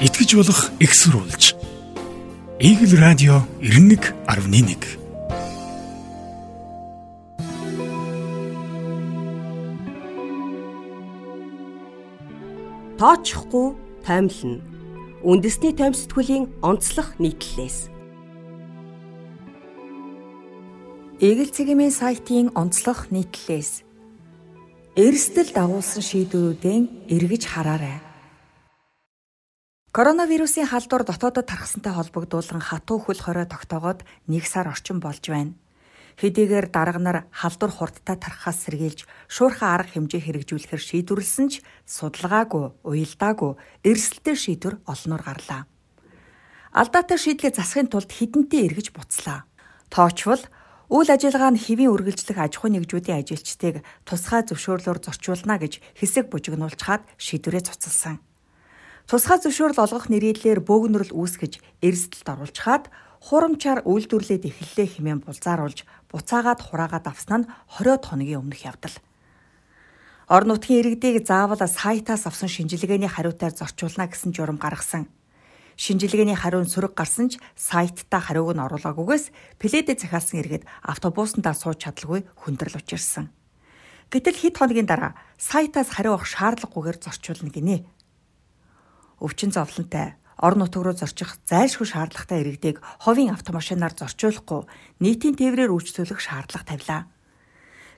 итгэж болох экссурулж. Игэл радио 91.1 Тоочихгүй таймлна. Үндэсний тайм сэтгүүлийн онцлог нийтлэлээс. Игэл цэгийн сайтын онцлог нийтлэлээс эрсдэл дагуулсан шийдвэрүүдэн эргэж хараарай. Коронавирусын халдвар дотоодод тархсантай холбогдуулан хатуу хөл хорой тогтоогоод нэг сар орчим болж байна. Хэдийгээр дарга нар халдвар хурдтай тархахаас сэргийлж шуурхай арга хэмжээ хэрэгжүүлэхээр шийдвэрлсэн ч судалгаагүй, уялдаагүй эрсдэлтэй шийдвэр олноор гарлаа. Алдаатай шийдлээ засахын тулд хідэнтэй эргэж буцлаа. Тоочвол Үйл ажиллагаа нь хэвийн үргэлжлэх аж ахуй нэгжүүдийн ажилчдыг тусгай зөвшөөрлөөр зорчуулна гэж хэсэг бужигнуулж хаад шийдвэрээ цуцалсан. Тусгай зөвшөөрөл олгох нэрийдлэр бөөгнөрл үүсгэж эрсдэлд оруулж хаад хурамчаар үйлдвэрлээд эхэллээ хэмээн булзааруулж буцаагаад хураагаад авсан нь 20 хоногийн өмнөх явдал. Орон нутгийн иргэдийг заавал сайтаас авсан шинжилгээний хариутаар зорчуулна гэсэн журам гаргасан. Шинжилгээний хариу нь сөрөг гарсан ч сайтта хариуг нь оруулаагүйгээс пледэ захиалсан иргэд автобусандаа сууж чадалгүй хүндрэл учирсан. Гэтэл хэд хоногийн дараа сайтаас хариу авах шаардлагагүйгээр зорчуулна гинэ. Өвчин зовлонтой орон нутг руу зорчих зайлшгүй шаардлагатай иргэдийг ховын автомашинаар зорчуулахгүй нийтийн тээврээр үйлчлүүлэх шаардлага тавилаа.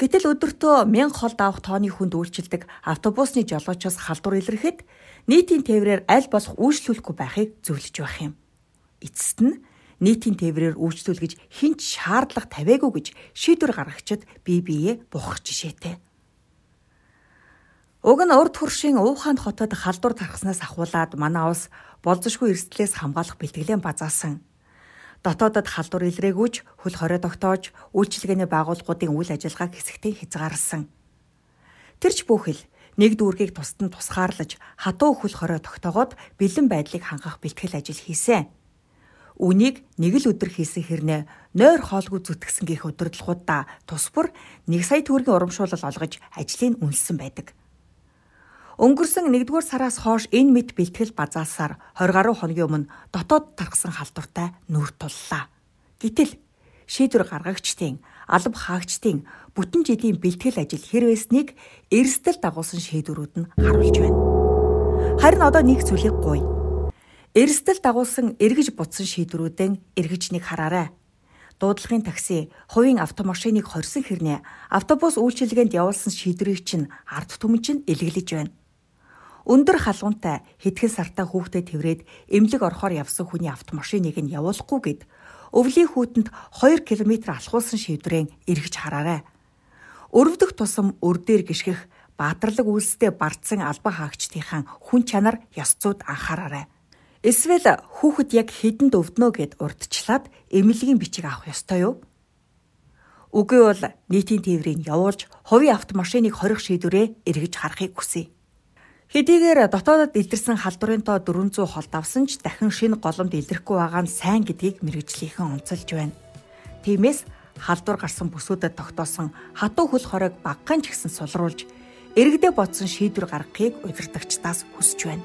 Гэтэл өдөртөө 1000 хол давах тооны хүнд үйлчилдэг автобусны жолоочоос халдвар илэрхэд нийтийн тээврээр аль болох үйлчлүүлэхгүй байхыг зөвлөж байх юм. Эцэст нь нийтийн тээврээр үйлчлүүлгэж хинч шаардлага тавиагүй гэж шийдвэр гаргагчид бие биеэ бухах жишээтэй. Уг нь урд хөршийн Ууханд хотод халдвар тархснаас ахуулаад манай улс болзошгүй эрсдлээс хамгаалах бэлтгэлэн базаасан дотоодод халдвар илрээгүйч хөл хорой тогтоож үйлчилгээний байгууллагуудын үйл ажиллагааг хэсэгтээ хязгаарласан. Тэрч бүхэл нэг дүүргийг тусад нь тусгаарлаж хатуу хөл хорой тогтоогоод бэлэн байдлыг хангах бэлтгэл ажил хийсэн. Үнийг нэг л өдөр хийсэн хэрнээ нойр хоолгүй зүтгэсэн гих өдөрлгуудаа тус бүр 1 сая төгрөгийн урамшуулал олгож ажлыг үнэлсэн байдаг. Өнгөрсөн 1-р сараас хойш энэ мэт бэлтгэл базаасаар 20 гаруй хоногийн өмнө дотоод тархсан халдвартай нүүр туллаа. Гэтэл шийдвэр гаргагчдын, алба хаагчдын бүтэн жилийн бэлтгэл ажил хэрвээснийг эрсдэл дагуулсан шийдвэрүүд нь харуулж байна. Харин одоо нэг зүйлийг гуй. Эрсдэл дагуулсан эргэж бутсан шийдвэрүүдэн эргэж нэг хараарай дуудлагын такси, хувийн автомашиныг хорьсон хэрнээ автобус үйлчилгээнд явуулсан шийдвэрийг чинь ард түмэн чинь илэглэж байна. Өндөр халуунтай хэдхэн сартаа хүүхдэд тэврээд эмнэлэг орохоор явсан хүний автомашиныг нь явуулахгүй гэд өвлийн хүүтэнд 2 км алхуулсан шийдвэрэн эргэж хараарай. Өрөвдөх тусам өр дээр гიშгэх баатарлаг үйлстэй бардсан албан хаагчдынхаа хүн чанар ёс зүйд анхаараарай. Эсвэл хүүхэд яг хэдэнд өвднө гэд урдчлаад эмнэлгийн бичиг авах ёстой юу? Үгүй бол нийтийн тээврийг явуулж хувийн автомашиныг хорих шийдвэрээ эргэж харахыг хүсье. Хэдийгээр дотоодод илэрсэн халдварын тоо 400 холд авсан ч дахин шинэ голомд илэрхгүй байгаа нь сайн гэдгийг мэрэгжлийнхэн онцолж байна. Тиймээс халдвар гарсан бүсүүдэд тогтоосон хатуу хөл хоройг багахан ч гэсэн сулруулж эргэдэ бодсон шийдвэр гаргахыг удирдагчдаас хүсэж байна.